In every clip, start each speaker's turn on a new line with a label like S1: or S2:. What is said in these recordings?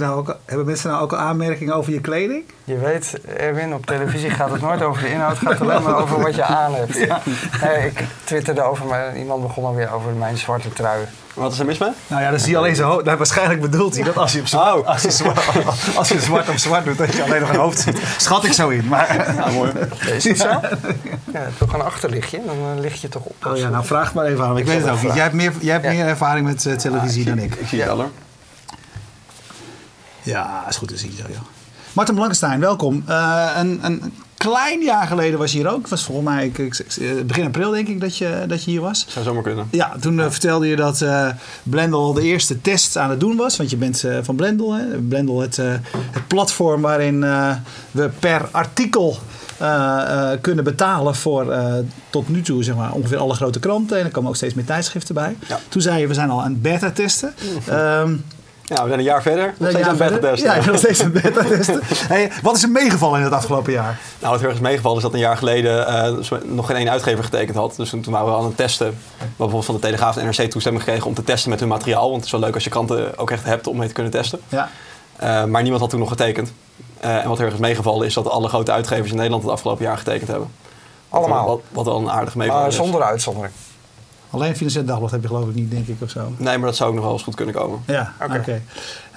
S1: mensen nou ook, hebben mensen nou ook al aanmerkingen over je kleding?
S2: Je weet, Erwin, op televisie gaat het nooit over de inhoud. Het gaat alleen maar over wat je aan hebt. Hey, ik twitterde over, maar iemand begon alweer over mijn zwarte trui.
S3: Wat is er mis mee?
S1: Nou ja, dan zie je alleen zo hoofd. Nou, waarschijntoch bedoelt hij dat als je, op zwart,
S3: Oh.
S1: als, je zwart, als je zwart op zwart doet, dat je alleen nog een hoofd ziet. Schat ik zo in. Maar,
S3: Ja, mooi.
S2: Is het zo? Ja, toch een achterlichtje, dan eh, lig je toch op.
S1: oh ja, nou vraag maar even aan. Ik,
S2: Ik
S1: weet het ook niet. Jij hebt meer, jij hebt
S2: Ja.
S1: meer ervaring met eh, televisie dan ik.
S3: Ik zie het wel hoor.
S1: Ja, is goed te zien zo, joh. Martin Blankenstein, welkom. Eh, een, een klein jaar geleden was je hier ook. Het was volgens mij ik, ik- ik- begin april denk ik dat je, dat je hier was.
S3: Zou zomaar kunnen.
S1: Ja, toen eh, vertelde je dat eh Blendel de eerste test aan het doen was. Want je bent eh, van Blendel. Hè? Blendel, het, eh, het platform waarin eh, we per artikel eh, eh, kunnen betalen voor eh, tot nu toe zeg maar, ongeveer alle grote kranten. En er komen ook steeds meer tijdschriften bij.
S3: Ja.
S1: Toen zei je, we zijn al aan het beta testen.
S3: Ja, we zijn een jaar verder. Nog
S1: ja,
S3: steeds aan
S1: verder.
S3: beta testen.
S1: Ja, nog steeds aan beta testen. Hey, wat is er meegevallen in het afgelopen jaar?
S3: Nou, wat heel erg is meegevallen is dat een jaar geleden eh, nog geen één uitgever getekend had. Dus toen waren we aan het testen. We hebben bijvoorbeeld van de Telegraaf en NRC toestemming gekregen om te testen met hun materiaal. Want het is wel leuk als je kranten ook echt hebt om mee te kunnen testen.
S1: Ja.
S3: Eh, maar niemand had toen nog getekend. Eh, en wat heel erg is meegevallen is dat alle grote uitgevers in Nederland het afgelopen jaar getekend hebben.
S2: Allemaal.
S3: Wat, wat wel een aardig meevaller
S2: Maar
S3: is.
S2: zonder uitzondering.
S1: Alleen Financieel Dagblad heb je geloof ik niet, denk ik, of zo.
S3: Nee, maar dat zou ook nog wel eens goed kunnen komen.
S1: Ja, oké.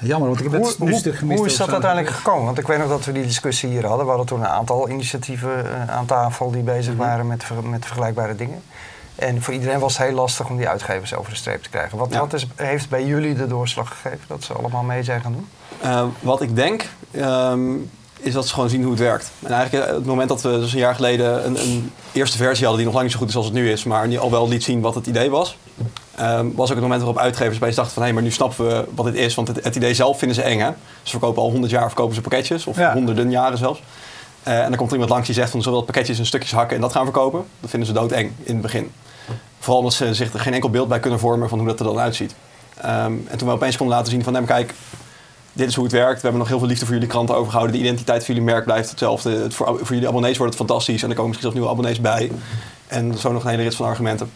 S1: Jammer, want ik heb
S2: Hoe,
S1: het nu stuk gemist.
S2: hoe is dat
S1: zo.
S2: uiteindelijk gekomen? Want ik weet nog dat we die discussie hier hadden. We hadden toen een aantal initiatieven eh, aan tafel die bezig
S3: Mhm.
S2: waren met, met vergelijkbare dingen. En voor iedereen was het heel lastig om die uitgevers over de streep te krijgen. Wat,
S3: Ja.
S2: wat is, heeft bij jullie de doorslag gegeven dat ze allemaal mee zijn gaan doen?
S3: Eh, wat ik denk, ehm, is dat ze gewoon zien hoe het werkt. En eigenlijk eh, het moment dat we dus een jaar geleden een, een eerste versie hadden... die nog lang niet zo goed is als het nu is... maar die al wel liet zien wat het idee was... ehm, was ook het moment waarop uitgevers bij dachten van... hé, maar nu snappen we wat dit is. Want het, het idee zelf vinden ze eng, hè. Ze verkopen al honderd jaar verkopen ze pakketjes. Of
S1: Ja.
S3: honderden jaren zelfs. Eh, en dan komt er iemand langs die zegt van... zullen we dat pakketjes in stukjes hakken en dat gaan verkopen? Dat vinden ze doodeng in het begin. Vooral omdat ze zich er geen enkel beeld bij kunnen vormen... van hoe dat er dan uitziet. Ehm, en toen we opeens konden laten zien van... nee, maar kijk, dit is hoe het werkt. We hebben nog heel veel liefde voor jullie kranten overgehouden. De identiteit van jullie merk blijft hetzelfde. Het voor, voor jullie abonnees wordt het fantastisch. En er komen misschien zelfs nieuwe abonnees bij. En zo nog een hele rits van argumenten.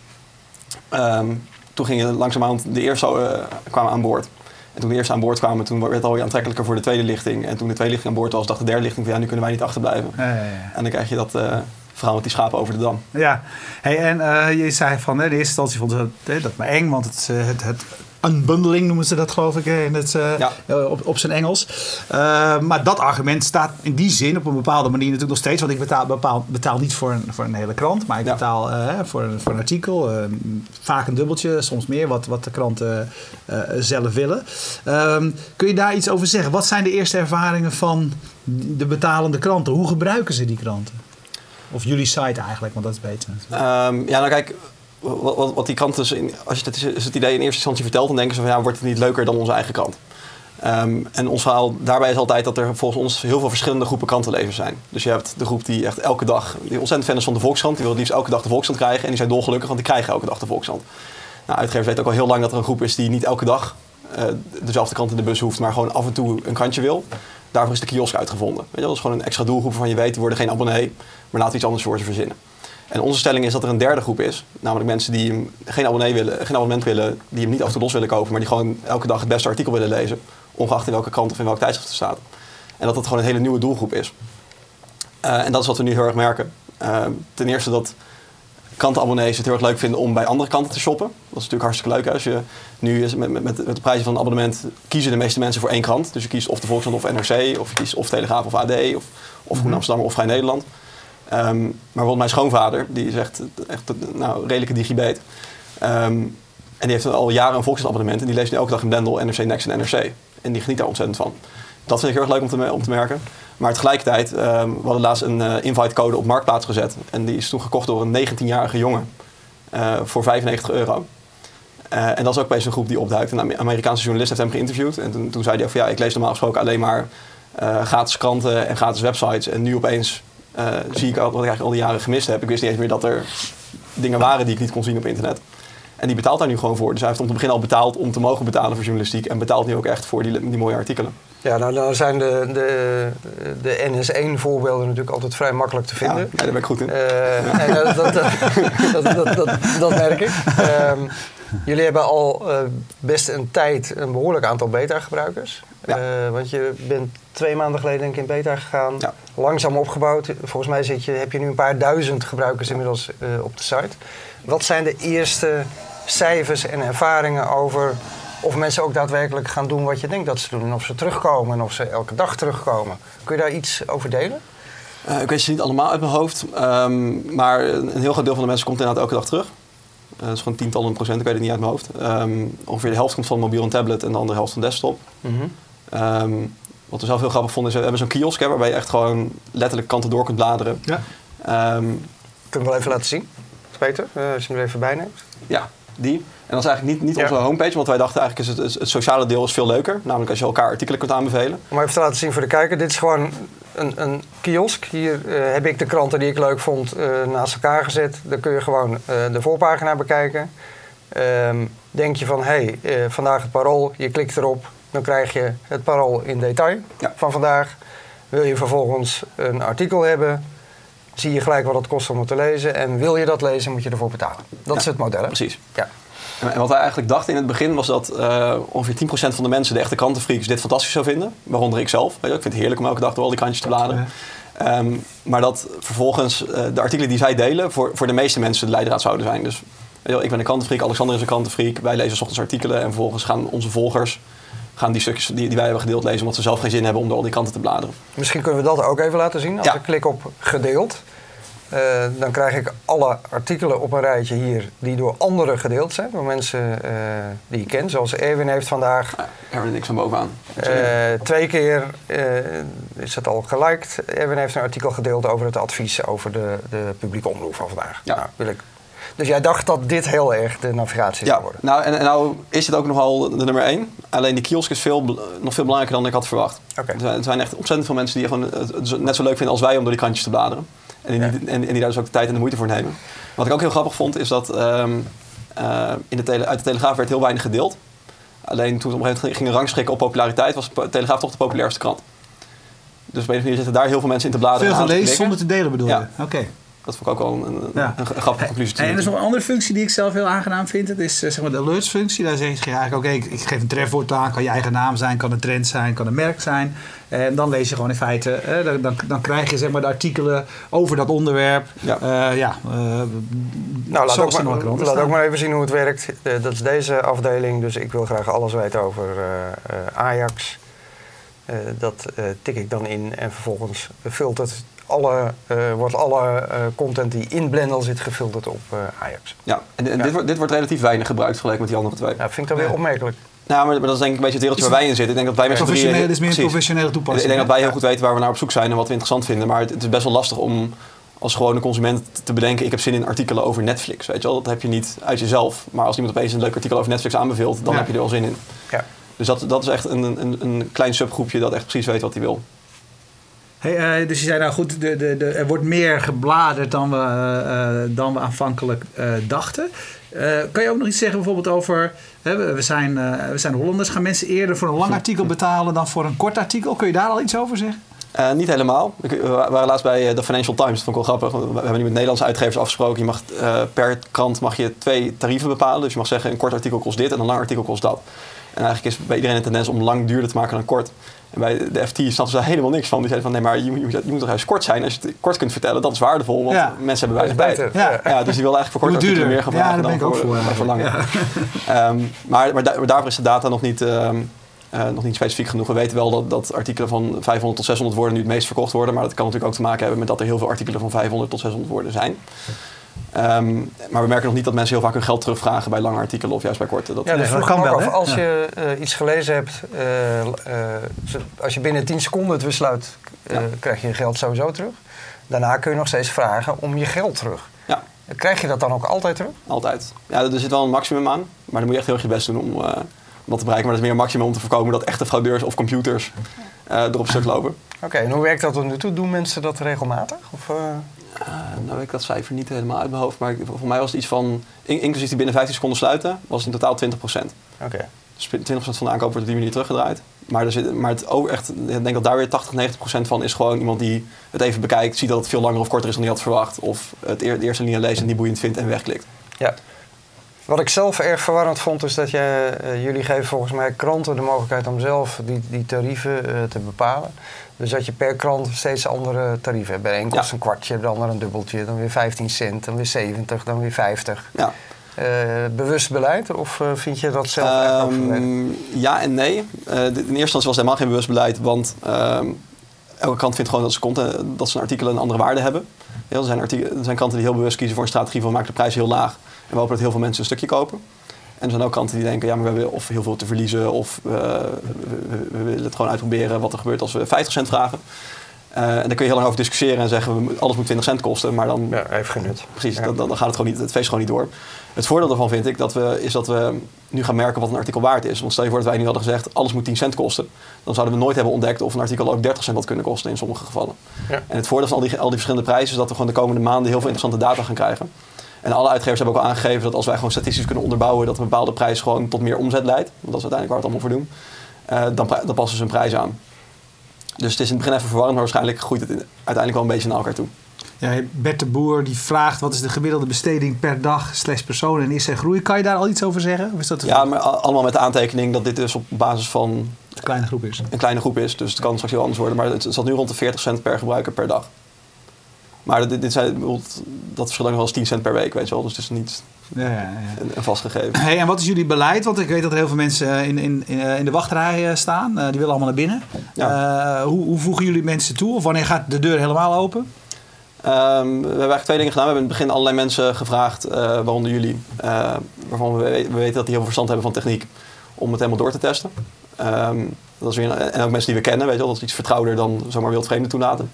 S3: Ehm, toen gingen langzaamaan de eerste eh, kwamen aan boord. En toen de eerste aan boord kwamen, toen werd het alweer aantrekkelijker voor de tweede lichting. En toen de tweede lichting aan boord was, dacht de derde lichting van ja, nu kunnen wij niet achterblijven.
S1: Ja, ja, ja.
S3: En dan krijg je dat eh, verhaal met die schapen over de dam.
S1: Ja, hey, en eh, je zei van, hè, in eerste instantie hè, dat maar eng, want het, het, het unbundling noemen ze dat geloof ik in het, eh,
S3: Ja.
S1: eh, op, op zijn Engels. Eh, maar dat argument staat in die zin op een bepaalde manier natuurlijk nog steeds, want ik betaal, bepaal, betaal niet voor een, voor een hele krant, maar ik
S3: Ja.
S1: betaal voor, een- voor een artikel, vaak een dubbeltje, soms meer, wat, wat de kranten zelf willen. Ehm, kun je daar iets over zeggen? Wat zijn de eerste ervaringen van de betalende kranten? Hoe gebruiken ze die kranten? Of jullie site eigenlijk, want dat is beter.
S3: Ehm, ja, nou kijk, wat, die in, als je het, is het idee in eerste instantie vertelt, dan denken ze van ja, wordt het niet leuker dan onze eigen krant? Ehm, en ons verhaal daarbij is altijd dat er volgens ons heel veel verschillende groepen krantenlezers zijn. Dus je hebt de groep die echt elke dag, die ontzettend fan is van de Volkskrant, die wil het liefst elke dag de Volkskrant krijgen. En die zijn dolgelukkig, want die krijgen elke dag de Volkskrant. Nou, uitgevers weten ook al heel lang dat er een groep is die niet elke dag eh, dezelfde krant in de bus hoeft, maar gewoon af en toe een krantje wil. Daarvoor is de kiosk uitgevonden. Weet je, dat is gewoon een extra doelgroep waarvan je weet, die worden geen abonnee, maar we iets anders voor ze verzinnen. En onze stelling is dat er een derde groep is. Namelijk mensen die hem geen, abonnee willen, geen abonnement willen, die hem niet af en toe los willen kopen, maar die gewoon elke dag het beste artikel willen lezen. Ongeacht in welke krant of in welk tijdschrift het staat. En dat dat gewoon een hele nieuwe doelgroep is. Eh, en dat is wat we nu heel erg merken. Eh, ten eerste dat krantenabonnees het heel erg leuk vinden om bij andere kranten te shoppen. Dat is natuurlijk hartstikke leuk. Hè? Als je nu met, met, met de prijzen van een abonnement kiezen de meeste mensen voor één krant. Dus je kiest of de Volkskrant of NRC, of je kiest of Telegraaf of AD, of, of Groen Amsterdam of Vrij Nederland. Ehm, maar bijvoorbeeld mijn schoonvader, die is echt, nou, redelijke digibeet. Ehm, en die heeft al jaren een Volkskrant-abonnement en die leest nu elke dag in Blendel, NRC Next en NRC. En die geniet daar ontzettend van. Dat vind ik heel erg leuk om te, te merken. Maar tegelijkertijd, ehm, we hadden laatst een eh invitecode op Marktplaats gezet. En die is toen gekocht door een 19-jarige jongen eh, voor 95 euro. Eh, en dat is ook opeens een groep die opduikt. Een Amer- Amerikaanse journalist heeft hem geïnterviewd. En toen, zei hij van ja, ik lees normaal gesproken alleen maar gratis kranten en gratis websites. En nu opeens eh, zie ik al wat ik eigenlijk al die jaren gemist heb. Ik wist niet eens meer dat er dingen waren die ik niet kon zien op internet. En die betaalt daar nu gewoon voor. Dus hij heeft om te begin al betaald om te mogen betalen voor journalistiek. En betaalt nu ook echt voor die, die mooie artikelen.
S2: Ja, nou, nou zijn de, de, de NS1-voorbeelden natuurlijk altijd vrij makkelijk te vinden.
S3: ja, daar ben ik goed in.
S2: Eh, en dat, dat, dat, merk ik. Ehm, jullie hebben al eh, best een tijd een behoorlijk aantal beta-gebruikers.
S3: Ja.
S2: Want je bent twee maanden geleden denk ik in beta gegaan.
S3: Ja.
S2: Langzaam opgebouwd. Volgens mij zit je, heb je nu een paar duizend gebruikers inmiddels eh, op de site. Wat zijn de eerste cijfers en ervaringen over of mensen ook daadwerkelijk gaan doen wat je denkt dat ze doen? En of ze terugkomen en of ze elke dag terugkomen. Kun je daar iets over delen?
S3: Eh, ik weet ze niet allemaal uit mijn hoofd, ehm, maar een heel groot deel van de mensen komt inderdaad elke dag terug. Eh, dat is gewoon tientallen procent, ik weet het niet uit mijn hoofd. Ehm, ongeveer de helft komt van mobiel en tablet en de andere helft van desktop. Ehm, wat we zelf heel grappig vonden is, we hebben zo'n kiosk hè, waarbij je echt gewoon letterlijk kanten door kunt bladeren.
S1: Ja.
S3: Ehm,
S2: Kunnen we wel even laten zien? Peter, eh, als je hem er even bij neemt.
S3: ja, die. En dat is eigenlijk niet, niet
S2: Ja.
S3: onze homepage, want wij dachten eigenlijk is het, het, het sociale deel is veel leuker. Namelijk als je elkaar artikelen kunt aanbevelen.
S2: Om even te laten zien voor de kijker. Dit is gewoon een, een kiosk. Hier eh, heb ik de kranten die ik leuk vond eh, naast elkaar gezet. Dan kun je gewoon eh, de voorpagina bekijken. Ehm, denk je van, hé, hey, eh, vandaag het parool. Je klikt erop. Dan krijg je het parool in detail
S3: Ja.
S2: van vandaag. Wil je vervolgens een artikel hebben... zie je gelijk wat het kost om het te lezen. En wil je dat lezen, moet je ervoor betalen. Dat
S3: Ja,
S2: is het model, hè?
S3: Precies.
S2: Ja.
S3: En wat wij eigenlijk dachten in het begin was dat eh, ongeveer 10% van de mensen, de echte krantenfreaks, dit fantastisch zou vinden. Waaronder ik zelf. Weet je, ik vind het heerlijk om elke dag door al die krantjes te bladeren. Ehm, maar dat vervolgens eh, de artikelen die zij delen voor, voor de meeste mensen de leidraad zouden zijn. Dus weet je wel, ik ben een krantenfreak, Alexander is een krantenfreak. Wij lezen 's ochtends artikelen en vervolgens gaan onze volgers gaan die stukjes die, die wij hebben gedeeld lezen omdat ze zelf geen zin hebben om door al die kranten te bladeren.
S2: Misschien kunnen we dat ook even laten zien. Als
S3: Ja.
S2: ik klik op gedeeld, eh, dan krijg ik alle artikelen op een rijtje hier die door anderen gedeeld zijn. Door mensen eh, die ik ken. Zoals Erwin heeft vandaag
S3: Ja, Erwin en ik zijn bovenaan.
S2: eh, twee keer is het al geliked. Erwin heeft een artikel gedeeld over het advies over de, de publieke omroep van vandaag.
S3: Ja.
S2: Nou, wil ik. Dus jij dacht dat dit heel erg de navigatie zou
S3: Ja,
S2: worden.
S3: nou, en, en nou is het ook nogal de nummer één. Alleen die kiosk is veel, nog veel belangrijker dan ik had verwacht.
S2: Oké.
S3: Er, zijn, er zijn echt ontzettend veel mensen die gewoon het- het net zo leuk vinden als wij om door die krantjes te bladeren. En die,
S2: Ja.
S3: en, en die daar dus ook de tijd en de moeite voor nemen. Wat ik ook heel grappig vond, is dat ehm, eh, in de tele, uit de Telegraaf werd heel weinig gedeeld. Alleen toen we op een gegeven moment gingen rangschikken op populariteit, was de Telegraaf toch de populairste krant. Dus op een of andere manier zitten daar heel veel mensen in te bladeren.
S1: Veel gelezen zonder te delen bedoel
S3: Ja.
S1: je? Oké.
S3: Dat vond ik ook wel een, een,
S1: Ja.
S3: een, een grappige conclusie. te
S1: En er is nog een andere functie die ik zelf heel aangenaam vind. Dat is eh, zeg maar de alerts functie. Daar zeg je eigenlijk, oké, ik, ik geef een trefwoord aan. Kan je eigen naam zijn, kan een trend zijn, kan een merk zijn. En dan lees je gewoon in feite, eh, dan, dan, dan krijg je zeg maar de artikelen over dat onderwerp.
S3: Ja.
S1: Eh, ja, eh,
S2: Nou, laat, ook maar,
S1: alle kranten
S2: laat
S1: staan.
S2: ook maar even zien hoe het werkt. Eh, dat is deze afdeling, dus ik wil graag alles weten over eh, eh, Ajax. Eh, dat eh, tik ik dan in en vervolgens filtert alle, eh, wordt alle eh, content die in Blendel zit gefilterd op eh, Ajax.
S3: Ja, en, en
S2: Ja.
S3: Dit, wordt, dit wordt relatief weinig gebruikt vergeleken met die andere twee.
S2: Ja, vind ik dat weer
S1: Ja.
S2: opmerkelijk.
S3: Nou, maar, maar dat is denk ik een beetje het wereldje waar wij in zitten. Ik denk dat wij met z'n drieën...
S1: Professioneel, dit is meer een professionele
S3: Ik
S1: toepassing.
S3: denk dat wij heel goed weten waar we naar op zoek zijn en wat we interessant vinden. Maar het, het is best wel lastig om als gewone consument te bedenken... ik heb zin in artikelen over Netflix, weet je wel. Dat heb je niet uit jezelf. Maar als iemand opeens een leuk artikel over Netflix aanbeveelt... dan
S1: Ja.
S3: heb je er wel zin in.
S2: Ja.
S3: Dus dat, dat is echt een, een, een klein subgroepje dat echt precies weet wat hij wil.
S1: Hey, eh, dus je zei nou goed, de, de, de, er wordt meer gebladerd dan we, eh, eh, dan we aanvankelijk dachten. Kan je ook nog iets zeggen bijvoorbeeld over, we, we zijn, we zijn Hollanders, gaan mensen eerder voor een lang artikel betalen dan voor een kort artikel? Kun je daar al iets over zeggen?
S3: Niet helemaal. We waren laatst bij de Financial Times. Dat vond ik wel grappig. We hebben nu met Nederlandse uitgevers afgesproken. Je mag, per krant mag je twee tarieven bepalen. Dus je mag zeggen, een kort artikel kost dit en een lang artikel kost dat. En eigenlijk is bij iedereen een tendens om lang duurder te maken dan kort. En bij de FT snapten ze daar helemaal niks van. Die zeiden van, nee, maar je, moet- je moet toch juist kort zijn. Als je het kort kunt vertellen, dat is waardevol. Want
S1: Ja.
S3: mensen hebben weinig tijd.
S1: Ja.
S3: Ja, dus die wil eigenlijk voor korte
S1: Hoe
S3: artikelen meer gaan
S1: Ja,
S3: vragen
S1: ben
S3: dan
S1: ik ook
S3: voor,
S1: voor
S3: voor lange.
S1: eigenlijk.
S3: Ehm, maar maar daarvoor is de data nog niet, ehm, eh, nog niet specifiek genoeg. We weten wel dat, dat artikelen van 500 tot 600 woorden nu het meest verkocht worden. Maar dat kan natuurlijk ook te maken hebben met dat er heel veel artikelen van 500 tot 600 woorden zijn. Ehm, maar we merken nog niet dat mensen heel vaak hun geld terugvragen bij lange artikelen of juist bij korte. Dat,
S2: Ja, dus
S1: dat
S2: vroeg
S1: kan wel,
S2: als
S1: Ja.
S2: je eh, iets gelezen hebt, eh, eh, als je binnen 10 seconden het besluit, eh,
S3: Ja.
S2: krijg je je geld sowieso terug. Daarna kun je nog steeds vragen om je geld terug.
S3: Ja,
S2: Krijg je dat dan ook altijd terug?
S3: altijd. Ja, er zit wel een maximum aan. Maar dan moet je echt heel erg je best doen om, eh, om dat te bereiken. Maar dat is meer een maximum om te voorkomen dat echte fraudeurs of computers eh erop stuk lopen.
S2: Oké, en hoe werkt dat tot nu toe? Doen mensen dat regelmatig? Of, eh,
S3: Eh, nou ik dat cijfer niet helemaal uit mijn hoofd. Maar ik- voor mij was het iets van, in- inclusief die binnen 15 seconden sluiten, was het in totaal 20%.
S2: Oké.
S3: Dus 20% van de aankoop wordt op die manier teruggedraaid. Maar, er zit, maar het ook echt, ik denk dat daar weer 80, 90 procent van is gewoon iemand die het even bekijkt, ziet dat het veel langer of korter is dan hij had verwacht. Of het eer- de eerste linie leest en die boeiend vindt en wegklikt.
S2: Ja. Wat ik zelf erg verwarrend vond, is dat je, eh, jullie geven volgens mij kranten de mogelijkheid om zelf die, die tarieven te bepalen. Dus dat je per krant steeds andere tarieven hebt. Bij een kost
S3: Ja.
S2: een kwartje, de ander een dubbeltje, dan weer 15 cent, dan weer 70, dan weer 50.
S3: Ja.
S2: Eh, bewust beleid of eh, vind je dat zelf?
S3: Ehm, ja en nee. Eh, in eerste instantie was het helemaal geen bewust beleid, want ehm, elke krant vindt gewoon dat ze, content, dat ze artikelen een andere waarde hebben. Ja, er, zijn artikelen, er zijn kranten die heel bewust kiezen voor een strategie van maken de prijs heel laag. En we hopen dat heel veel mensen een stukje kopen. En er zijn ook kranten die denken, ja, maar we hebben of heel veel te verliezen of eh, we, willen het gewoon uitproberen wat er gebeurt als we 50 cent vragen. Eh, en daar kun je heel lang over discussiëren en zeggen, alles moet 20 cent kosten, maar dan
S2: Ja, even genut.
S3: Precies,
S2: Ja.
S3: dan, dan dan gaat het, gewoon niet, het feest gewoon niet door. Het voordeel daarvan vind ik dat we, is dat we nu gaan merken wat een artikel waard is. Want stel je voor dat wij nu hadden gezegd, alles moet 10 cent kosten. Dan zouden we nooit hebben ontdekt of een artikel ook 30 cent had kunnen kosten in sommige gevallen.
S2: Ja.
S3: En het voordeel van al die, al die verschillende prijzen is dat we gewoon de komende maanden heel veel interessante data gaan krijgen. En alle uitgevers hebben ook al aangegeven dat als wij gewoon statistisch kunnen onderbouwen dat een bepaalde prijs gewoon tot meer omzet leidt, want dat is uiteindelijk waar we het allemaal voor doen, eh, dan, dan passen ze hun prijs aan. Dus het is in het begin even verwarrend, maar waarschijnlijk groeit het in- uiteindelijk wel een beetje naar elkaar toe.
S1: Ja, Bert de Boer die vraagt wat is de gemiddelde besteding per dag slash persoon en is er groei. Kan je daar al iets over zeggen? Of is dat een
S3: Ja, maar allemaal met de aantekening dat dit dus op basis van
S1: kleine groep is?
S3: een kleine groep is. Dus het kan straks heel anders worden. Maar het zat nu rond de 40 cent per gebruiker per dag. Maar dit, dit zijn, dat ook nog wel eens 10 cent per week, weet je wel. Dus het is niet
S1: Ja, ja, ja.
S3: een, een vast gegeven.
S1: Hey, en wat is jullie beleid? Want ik weet dat er heel veel mensen eh, in, in, in, eh, de wachtrij eh, staan. Die willen allemaal naar binnen. Hoe, hoe voegen jullie mensen toe? Of wanneer gaat de deur helemaal open?
S3: Ehm, we hebben eigenlijk twee dingen gedaan. We hebben in het begin allerlei mensen gevraagd, waaronder jullie, waarvan we, we weten dat die heel veel verstand hebben van techniek, om het helemaal door te testen. Ehm, dat is weer en ook mensen die we kennen, weet je wel, dat is iets vertrouwder dan zomaar wildvreemden toelaten.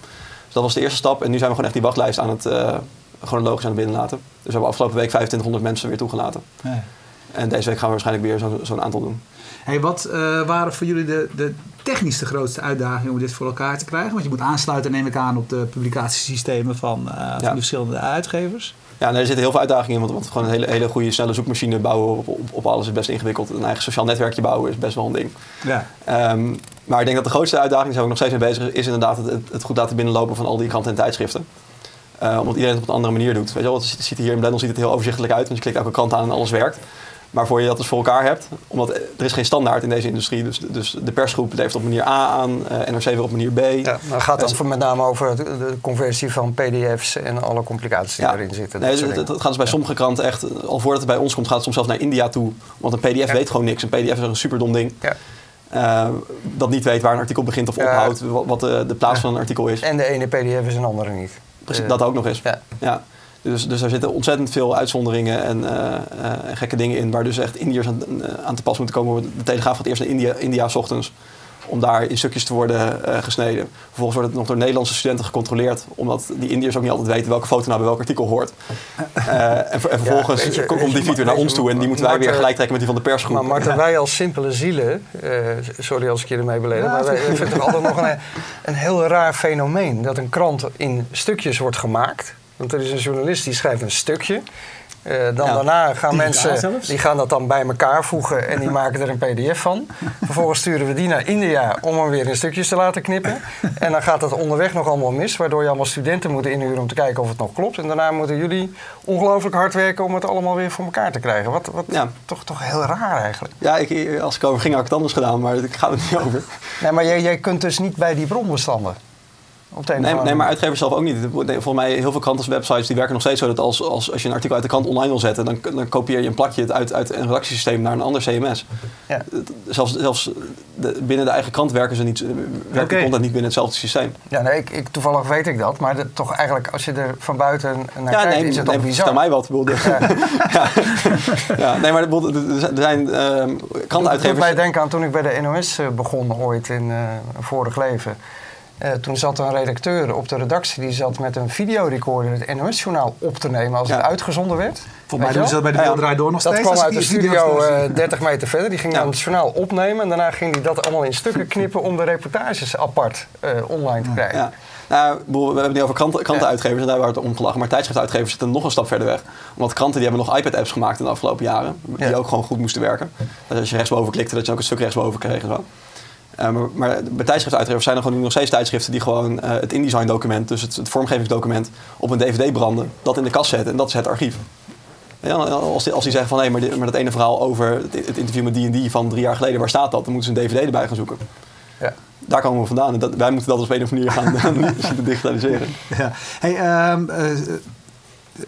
S3: Dat was de eerste stap. En nu zijn we gewoon echt die wachtlijst aan het eh, chronologisch aan het binnenlaten. Dus we hebben afgelopen week 2500 mensen weer toegelaten.
S1: Ja.
S3: En deze week gaan we waarschijnlijk weer zo- zo'n aantal doen.
S1: Hey, wat eh, waren voor jullie de, de technisch de grootste uitdagingen om dit voor elkaar te krijgen? Want je moet aansluiten, neem ik aan, op de publicatiesystemen van, eh, van
S3: Ja.
S1: de verschillende uitgevers.
S3: Ja, er zitten heel veel uitdagingen in, want, want gewoon een hele, hele goede snelle zoekmachine bouwen op, op, op alles is best ingewikkeld. Een eigen sociaal netwerkje bouwen is best wel een ding.
S1: Ja.
S3: Ehm, maar ik denk dat de grootste uitdaging, daar zijn we nog steeds mee bezig, is inderdaad het, het, goed laten binnenlopen van al die kranten en tijdschriften. Eh, omdat iedereen het op een andere manier doet. Weet je wel, het ziet, ziet hier in Blendel ziet het heel overzichtelijk uit, want je klikt elke krant aan en alles werkt. Maar voor je dat dus voor elkaar hebt, omdat er is geen standaard in deze industrie. Dus, dus de persgroep levert op manier A aan, eh, NRC weer op manier B.
S2: Ja, dan gaat het
S3: Dus-
S2: dan met name over de, de conversie van pdf's en alle complicaties die
S3: Ja.
S2: erin zitten.
S3: Nee,
S2: dat
S3: het,
S2: dingen.
S3: het gaat dus bij sommige kranten echt, al voordat het bij ons komt, gaat het soms zelfs naar India toe. Want een PDF weet gewoon niks. Een PDF is een super dom ding.
S2: Ja.
S3: eh, dat niet weet waar een artikel begint of ophoudt, wat, wat de, de plaats van een artikel is.
S2: En de ene pdf is een andere niet.
S3: Precies,
S2: Eh,
S3: dat ook nog eens.
S2: Ja.
S3: Dus, dus er zitten ontzettend veel uitzonderingen en, eh, eh, gekke dingen in, waar dus echt Indiërs aan, eh, aan te pas moeten komen. De Telegraaf gaat eerst naar India, India 's ochtends om daar in stukjes te worden gesneden. Vervolgens wordt het nog door Nederlandse studenten gecontroleerd, omdat die Indiërs ook niet altijd weten welke foto nou bij welk artikel hoort. En, ver- en vervolgens
S2: je-
S3: komt
S2: je,
S3: die weer naar ons toe en die moeten wij weer gelijk trekken met die van de persgroep.
S2: Maar Marten, wij als simpele zielen, sorry als ik je ermee beledig,
S1: Ja,
S2: maar wij vinden het altijd nog een, een heel raar fenomeen. Dat een krant in stukjes wordt gemaakt. Want er is een journalist die schrijft een stukje. Eh, dan
S3: Ja.
S2: daarna gaan mensen, die gaan dat dan bij elkaar voegen en die maken er een pdf van. Vervolgens sturen we die naar India om hem weer in stukjes te laten knippen. En dan gaat dat onderweg nog allemaal mis, waardoor je allemaal studenten moet inhuren om te kijken of het nog klopt. En daarna moeten jullie ongelooflijk hard werken om het allemaal weer voor elkaar te krijgen. Wat, wat
S3: Ja.
S2: toch, toch heel raar eigenlijk.
S3: Ja, ik, als ik over ging, had ik het anders gedaan, maar ik ga er niet over.
S2: Nee, maar jij, jij kunt dus niet bij die bronbestanden. Op de
S3: Nee, maar uitgevers zelf ook niet. Volgens mij heel veel krantenwebsites die werken nog steeds zo dat als, als, als je een artikel uit de krant online wil zetten, dan, dan kopieer je een plakje het uit, uit een redactiesysteem naar een ander CMS.
S2: Ja.
S3: Zelfs, zelfs de- binnen de eigen krant werken ze niet, werkt
S1: Oké.
S3: de content niet binnen hetzelfde systeem.
S2: Ja, nee, ik, ik, toevallig weet ik dat. Maar de- toch eigenlijk, als je er van buiten naar
S3: ja,
S2: kijkt,
S3: nee,
S2: is het
S3: nee,
S2: bizar.
S3: Stel mij wat. bedoel,
S2: Ja.
S3: ja. ja, nee, maar er zijn ehm
S2: Doet mij
S3: krantenuitgevers.
S2: denken aan toen ik bij de NOS eh, begon ooit in eh, vorig leven. Eh, toen zat een redacteur op de redactie die zat met een videorecorder het NOS-journaal op te nemen als
S3: Ja.
S2: het uitgezonden werd.
S1: Volgens mij doen ze dat bij de. Wereld Draait Door nog
S2: Dat
S1: steeds.
S2: kwam
S1: als
S2: uit de studio
S1: terugzie.
S2: eh 30 meter verder. Die ging
S3: Ja.
S2: dan het journaal opnemen. En daarna ging hij dat allemaal in stukken knippen om de reportages apart eh, online te krijgen.
S3: Ja. Nou, we hebben het nu over kranten, krantenuitgevers en daar wordt het om gelachen. Maar tijdschriftuitgevers zitten nog een stap verder weg. Omdat kranten die hebben nog iPad-apps gemaakt in de afgelopen jaren. Die ook gewoon goed moesten werken. Dus als je rechtsboven klikte, dat je ook een stuk rechtsboven kreeg en zo. Uh, maar, maar bij tijdschriftuitgevers zijn er gewoon nog steeds tijdschriften die gewoon uh, het InDesign document, dus het, het, vormgevingsdocument, op een DVD branden, dat in de kast zetten en dat is het archief. Ja, als, die, als die zeggen van hé, maar, maar, dat ene verhaal over het, het interview met die van drie jaar geleden, waar staat dat? Dan moeten ze een DVD erbij gaan zoeken. Ja. Daar komen we vandaan. En dat, wij moeten dat op een of andere manier gaan digitaliseren.
S1: Ja. Hey, um,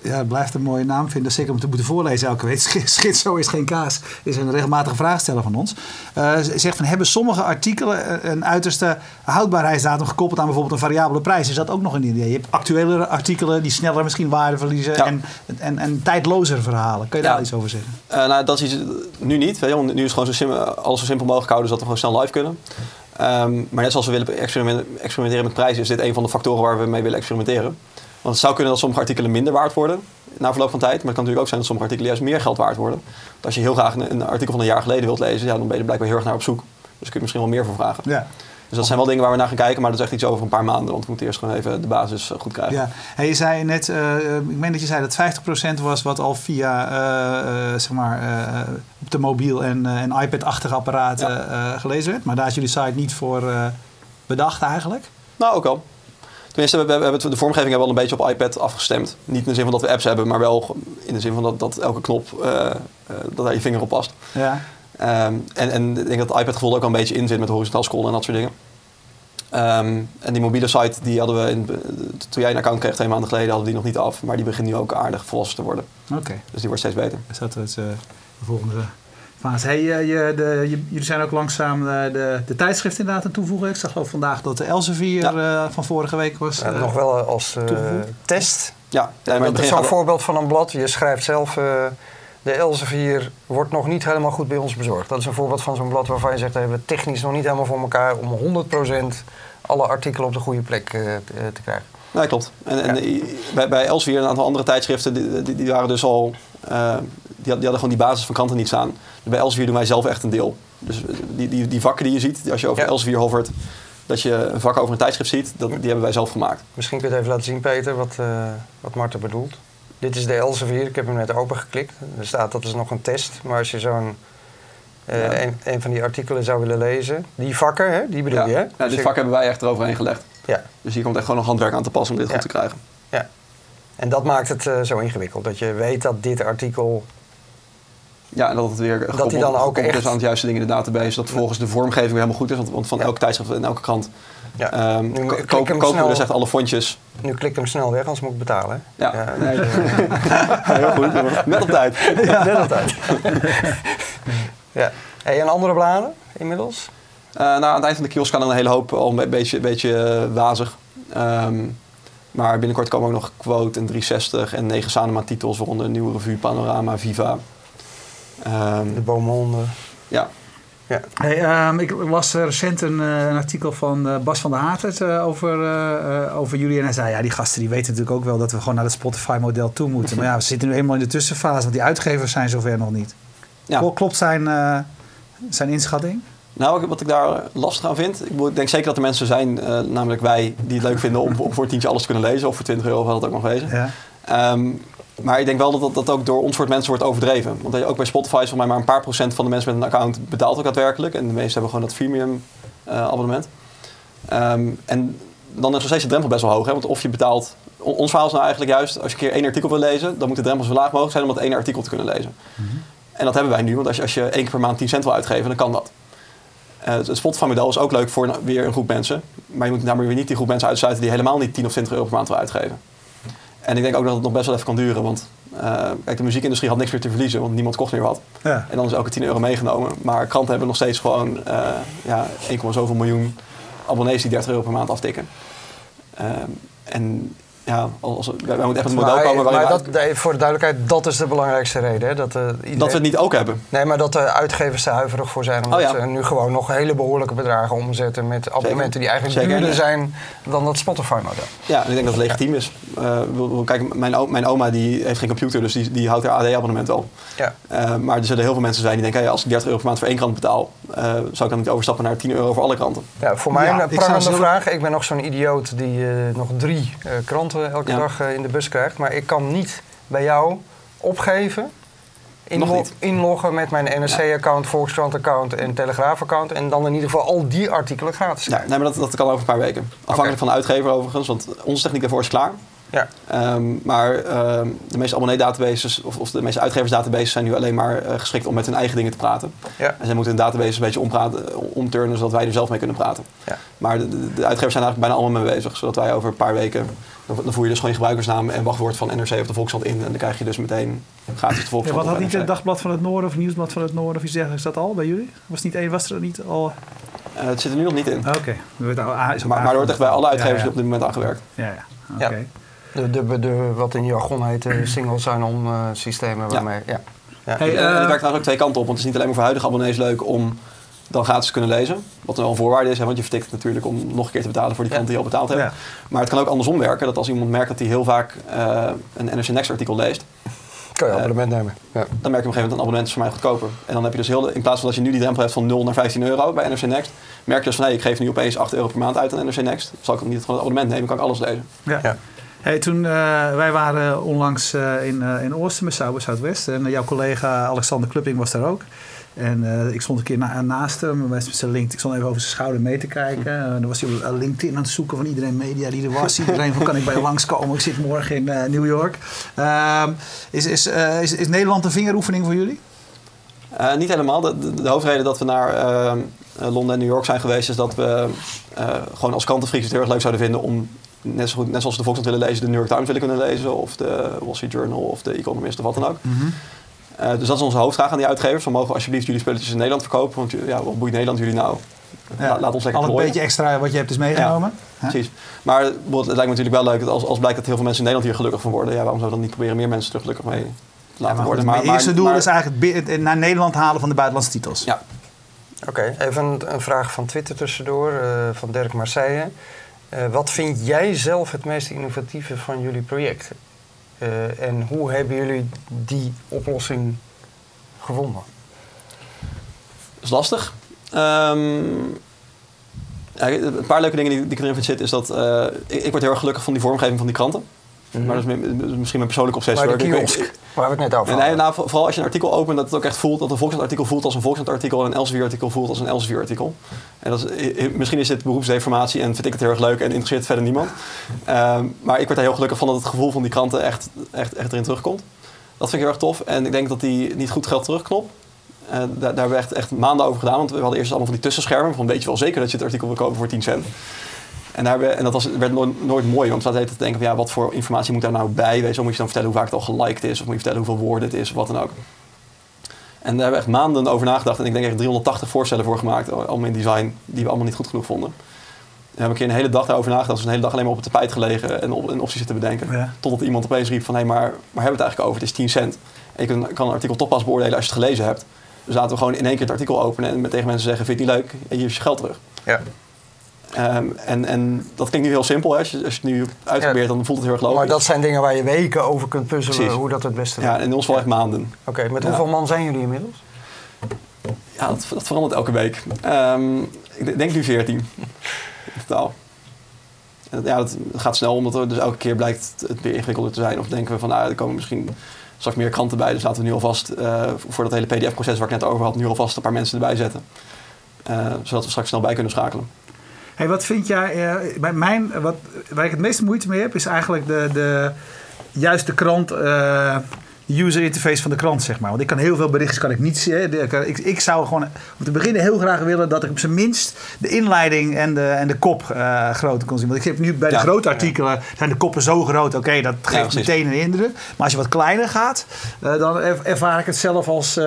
S1: ja, het blijft een mooie naam vinden. Zeker om te moeten voorlezen elke week. Schizo is geen kaas. Is een regelmatige vraagsteller van ons. Uh, zegt van, hebben sommige artikelen een uiterste houdbaarheidsdatum gekoppeld aan bijvoorbeeld een variabele prijs? Is dat ook nog een idee? Je hebt actuele artikelen die sneller misschien waarde verliezen. En, en, en tijdlozer verhalen. Kun je daar iets over zeggen?
S3: Uh, nou, dat is nu niet. Weet je, nu is het gewoon zo simpel, alles zo simpel mogelijk houden, zodat we gewoon snel live kunnen. Um, maar net zoals we willen experimenteren met prijzen, is dit een van de factoren waar we mee willen experimenteren. Want het zou kunnen dat sommige artikelen minder waard worden na verloop van tijd. Maar het kan natuurlijk ook zijn dat sommige artikelen juist meer geld waard worden. Want als je heel graag een, een, artikel van een jaar geleden wilt lezen, ja, dan ben je er blijkbaar heel erg naar op zoek. Dus kun je misschien wel meer voor vragen. Ja. Dus dat zijn wel dingen waar we naar gaan kijken, maar dat is echt iets over een paar maanden. Want we moeten eerst gewoon even de basis eh, goed krijgen.
S1: Ja, hey, je zei net, uh, ik meen dat je zei dat 50% was wat al via uh, zeg maar, op de mobiel en, en iPad-achtige apparaten gelezen werd. Maar daar is jullie site niet voor bedacht eigenlijk?
S3: Nou, ook al. Tenminste, we, we hebben de vormgeving hebben we al een beetje op iPad afgestemd. Niet in de zin van dat we apps hebben, maar wel in de zin van dat, dat elke knop, uh, uh, dat daar je vinger op past. Ja. Um, en, en ik denk dat het iPad-gevoel ook al een beetje in zit met horizontaal scrollen en dat soort dingen. Um, en die mobiele site, die hadden we, in, toen jij een account kreeg twee maanden geleden, hadden we die nog niet af. Maar die begint nu ook aardig volwassen te worden. Oké. Dus die wordt steeds beter.
S1: Is dat het uh, de volgende Hey, eh, je, de, jullie zijn ook langzaam eh, de, de tijdschrift inderdaad aan toevoegen. Ik zag ook vandaag dat de Elsevier ja. uh, van vorige week was.
S2: Uh, nog wel als test. Ja, ja dat is zo'n voorbeeld van een blad. Je schrijft zelf. de Elsevier wordt nog niet helemaal goed bij ons bezorgd. Dat is een voorbeeld van zo'n blad waarvan je zegt: we hebben technisch nog niet helemaal voor elkaar om 100% alle artikelen op de goede plek te krijgen.
S3: Nee, klopt. En, en bij, bij Elsevier en een aantal andere tijdschriften, die, die, die waren dus al die, hadden gewoon die basis van kranten niet staan. Bij Elsevier doen wij zelf echt een deel. Dus die, die, die vakken die je ziet, als je over ja. Elsevier hovert, dat je een vak over een tijdschrift ziet, dat, die hebben wij zelf gemaakt.
S2: Misschien kun je het even laten zien, Peter, wat, uh, wat Marten bedoelt. Dit is de Elsevier, ik heb hem net open geklikt. Er staat dat is nog een test, maar als je zo'n uh, ja. een, een, van die artikelen zou willen lezen. Die vakken, hè? die bedoel
S3: ja.
S2: je? Hè?
S3: Ja, dus dit vak hebben wij echt eroverheen gelegd. Ja. Dus hier komt echt gewoon nog handwerk aan te passen om dit goed te krijgen.
S2: Ja. En dat maakt het uh, zo ingewikkeld. Dat je weet dat dit artikel
S3: ja, en dat het weer
S2: dat hij dan ook echt...
S3: aan het juiste dingen in de database. Dat volgens de vormgeving weer helemaal goed is. Want, want van elke tijdschrift en elke krant ja. um, nu koop, kopen snel, we dus echt alle fondjes.
S2: Nu klik hem snel weg, anders moet ik betalen.
S3: Ja, ja nee, heel goed. Net op tijd.
S2: Ja. Net op tijd. ja. Hey, en andere bladen inmiddels?
S3: Uh, nou, aan het eind van de kiosk kan er een hele hoop al een beetje, beetje uh, wazig. Um, maar binnenkort komen ook nog Quote en 360 en 9 Sanema titels, waaronder een nieuwe revue, Panorama, Viva.
S2: Um, de Beaumonde.
S3: Ja.
S1: ja. Hey, um, ik las recent een, uh, een artikel van uh, Bas van der Hatert uh, over, over jullie. En hij zei, ja, die gasten die weten natuurlijk ook wel dat we gewoon naar het Spotify-model toe moeten. maar ja, we zitten nu eenmaal in de tussenfase, want die uitgevers zijn zover nog niet. Ja. Klopt zijn, zijn inschatting?
S3: Nou, wat ik daar lastig aan vind, ik denk zeker dat er mensen zijn, namelijk wij, die het leuk vinden om, om voor een tientje alles te kunnen lezen. Of voor 20 euro, wat het ook nog wezen. Ja. Um, maar ik denk wel dat dat, ook door ons soort mensen wordt overdreven. Want ook bij Spotify is voor mij maar een paar procent van de mensen met een account betaalt ook daadwerkelijk. En de meesten hebben gewoon dat freemium uh, abonnement. Um, en dan is nog steeds de drempel best wel hoog. Hè? Want of je betaalt... Ons verhaal is nou eigenlijk juist, als je een keer één artikel wil lezen... dan moet de drempel zo laag mogelijk zijn om dat één artikel te kunnen lezen. Mm -hmm. En dat hebben wij nu, want als je, als je één keer per maand 10 cent wil uitgeven, dan kan dat. Uh, het Spotify-model is ook leuk voor een, weer een groep mensen. Maar je moet daarmee weer niet die groep mensen uitsluiten die helemaal niet 10 of 20 euro per maand wil uitgeven. En ik denk ook dat het nog best wel even kan duren. Want uh, kijk, de muziekindustrie had niks meer te verliezen, want niemand kocht meer wat. Ja. En dan is elke 10 euro meegenomen. Maar kranten hebben nog steeds gewoon uh, ja, 1, zoveel miljoen abonnees die 30 euro per maand aftikken. Uh, en ja, als, wij, wij moeten echt een model komen
S2: waarin maar dat, voor de duidelijkheid, dat is de belangrijkste reden. Hè? Dat, uh,
S3: iedereen... dat we het niet ook hebben.
S2: Nee, maar dat de uitgevers er huiverig voor zijn. Omdat oh, ja. ze nu gewoon nog hele behoorlijke bedragen omzetten met abonnementen die eigenlijk duurder zijn dan dat Spotify-model.
S3: Ja, en ik denk dat het legitiem is. Uh, kijk, mijn, mijn, oma die heeft geen computer, dus die, die houdt haar AD-abonnement wel. Ja. Uh, maar er zullen heel veel mensen zijn die denken, hey, als ik 30 euro per maand voor één krant betaal, zou ik dan niet overstappen naar 10 euro voor alle kranten?
S2: Ja, voor mij een prangende vraag. Ik ben nog zo'n idioot die nog drie kranten elke dag in de bus krijgt. Maar ik kan niet bij jou opgeven inloggen met mijn NRC-account, Volkskrant-account en Telegraaf-account. En dan in ieder geval al die artikelen gratis
S3: Ja, nee, maar dat, dat kan over een paar weken. Afhankelijk van de uitgever overigens, want onze techniek daarvoor is klaar.
S2: Ja.
S3: Ehm, maar ehm, de meeste abonnee-databases of, of de meeste uitgeversdatabases zijn nu alleen maar eh, geschikt om met hun eigen dingen te praten.
S2: Ja.
S3: En zij moeten hun databases een beetje ompraten, omturnen zodat wij er zelf mee kunnen praten.
S2: Ja.
S3: Maar de, de, de uitgevers zijn eigenlijk bijna allemaal mee bezig, zodat wij over een paar weken, dan, dan voer je dus gewoon je gebruikersnaam en wachtwoord van NRC of de Volkskrant in en dan krijg je dus meteen gratis de
S1: Ja,
S3: Volkskrant.
S1: wat had niet het Dagblad van het Noorden of Nieuwsblad van het Noorden of iets dergelijks dat al bij jullie? Was, niet één, was er niet al...
S3: Eh, het zit er nu nog niet in.
S1: Oké. Is
S3: Maar, maar er wordt echt bij alle uitgevers
S1: Ja, ja.
S3: op dit moment aan gewerkt.
S1: Ja, ja.
S2: Ja.
S1: Oké.
S2: De, de, de, wat in jargon heet de single sign-on eh, systemen. Waarmee, ja. Ja.
S1: Hey,
S3: en,
S1: eh,
S3: werkt ook twee kanten op. Want het is niet alleen maar voor huidige abonnees leuk om dan gratis te kunnen lezen. Wat wel een voorwaarde is, hè, want je vertikt natuurlijk om nog een keer te betalen voor die
S2: Ja.
S3: klanten die al betaald.
S1: Ja.
S3: Maar het kan ook andersom werken. Dat als iemand merkt dat hij heel vaak eh, een NRC Next artikel leest,
S2: Kan je
S3: Eh,
S2: abonnement nemen. Ja.
S3: dan merk je op een gegeven moment een abonnement is voor mij goedkoper. En dan heb je dus heel, de- in plaats van dat je nu die drempel hebt van 0 naar 15 euro bij NRC Next, merk je dus van hé, ik geef nu opeens 8 euro per maand uit aan NRC Next. Zal ik niet gewoon het abonnement nemen, kan ik alles lezen.
S1: Ja. Hey, toen, eh, wij waren onlangs eh, in, eh in Oosten met Sauber Zuidwest. En jouw collega Alexander Klupping was daar ook. En ik stond een keer na- naast hem. Met zijn LinkedIn, ik stond even over zijn schouder mee te kijken. Dan was hij op LinkedIn aan het zoeken van iedereen media die er was. Iedereen van kan ik bij je langskomen? Ik zit morgen in New York. Ehm, is, is, is, is Nederland een vingeroefening voor jullie?
S3: Niet helemaal. De, de, de hoofdreden dat we naar eh, eh, Londen en New York zijn geweest, is dat we gewoon als krantenfreaks het heel erg leuk zouden vinden om net, zo goed, net zoals we de Volkskrant willen lezen, de New York Times willen kunnen lezen, of de Wall Street Journal, of de Economist, of wat dan ook. Eh, dus dat is onze hoofdvraag aan die uitgevers. We mogen alsjeblieft jullie spulletjes in Nederland verkopen, want ja, wat boeit Nederland jullie nou? La- laat ons lekker
S1: Al een
S3: klooien.
S1: beetje extra wat je hebt is meegenomen.
S3: Precies. Maar het lijkt me natuurlijk wel leuk dat als, als blijkt dat heel veel mensen in Nederland hier gelukkig van worden, ja, waarom zou dan niet proberen meer mensen er gelukkig mee te
S1: Ja,
S3: laten
S1: maar
S3: worden?
S1: mijn eerste doel
S3: maar-
S1: is eigenlijk het naar Nederland halen van de buitenlandse titels.
S3: Ja,
S2: Oké, even een, een vraag van Twitter tussendoor, eh, van Dirk Marseille. Eh, wat vind jij zelf het meest innovatieve van jullie project? Eh, en hoe hebben jullie die oplossing gevonden?
S3: Dat is lastig. Ehm, een paar leuke dingen die, ik erin vind zitten is dat... eh, ik, ik word heel erg gelukkig van die vormgeving van die kranten. Maar dat is mi- misschien mijn persoonlijke obsessie.
S2: Maar de
S3: hoor. Ik-
S2: kiosk, waar we het net over hadden.
S3: nou, voor- vooral als je een artikel opent, dat het ook echt voelt dat een Volkskrant-artikel voelt als een Volkskrant-artikel en een Elsevier-artikel voelt als een Elsevier-artikel. En dat is, misschien is dit beroepsdeformatie en vind ik het heel erg leuk en interesseert verder niemand. Ehm, maar ik word er heel gelukkig van dat het gevoel van die kranten echt, echt, echt erin terugkomt. Dat vind ik heel erg tof. En ik denk dat die niet goed geld terugknop. Eh, daar, daar hebben we echt, echt maanden over gedaan. Want we hadden eerst allemaal van die tussenschermen. Van weet je wel zeker dat je het artikel wil kopen voor 10 cent. En, daar hebben we- en dat was, werd nooit, nooit mooi. Want we zaten te denken van ja, wat voor informatie moet daar nou bij? Weet je, wel, moet je dan vertellen hoe vaak het al geliked is? Of moet je vertellen hoeveel woorden het is? Of wat dan ook. En daar hebben we echt maanden over nagedacht. En ik denk echt 380 voorstellen voor gemaakt. Allemaal in design die we allemaal niet goed genoeg vonden. We hebben een keer een hele dag daarover nagedacht. Dus een hele dag alleen maar op het tapijt gelegen en op, en opties zitten bedenken.
S1: Ja.
S3: Totdat iemand opeens riep van hé, maar waar hebben we het eigenlijk over? Het is 10 cent. En je kan, kan een artikel toch pas beoordelen als je het gelezen hebt. Dus laten we gewoon in één keer het artikel openen en met tegen mensen zeggen: Vind je het niet leuk? En hier is je geld terug.
S2: Ja.
S3: Ehm, en, en dat klinkt nu heel simpel. Hè? Als, je, als je het nu uitprobeert, dan voelt het heel erg logisch.
S2: Maar dat zijn dingen waar je weken over kunt puzzelen
S3: Precies.
S2: hoe dat het beste
S3: ja,
S2: werkt.
S3: in ons geval echt maanden.
S2: Oké, met
S3: Ja.
S2: hoeveel man zijn jullie inmiddels?
S3: Ja, dat, dat verandert elke week. Ehm, ik denk nu 14 in totaal. Ja, dat gaat snel, omdat er dus elke keer blijkt het weer ingewikkelder te zijn. Of denken we van, nou, er komen misschien straks meer kranten bij. Dus laten we nu alvast, eh, voor dat hele pdf-proces waar ik net over had, nu alvast een paar mensen erbij zetten. Eh, zodat we straks snel bij kunnen schakelen.
S1: Hey, wat vind jij, eh, bij mijn, wat, waar ik het meeste moeite mee heb, is eigenlijk de, de, juist de krant, eh, de user interface van de krant, zeg maar. Want ik kan heel veel berichten kan ik niet zien. De- Ik, ik zou gewoon om te beginnen heel graag willen dat ik op zijn minst de inleiding en de, en de kop eh, groter kon zien. Want ik heb nu bij de
S3: Ja.
S1: grote artikelen zijn de koppen zo groot, oké, dat geeft meteen een indruk. Maar als je wat kleiner gaat, eh, dan er- ervaar ik het zelf als...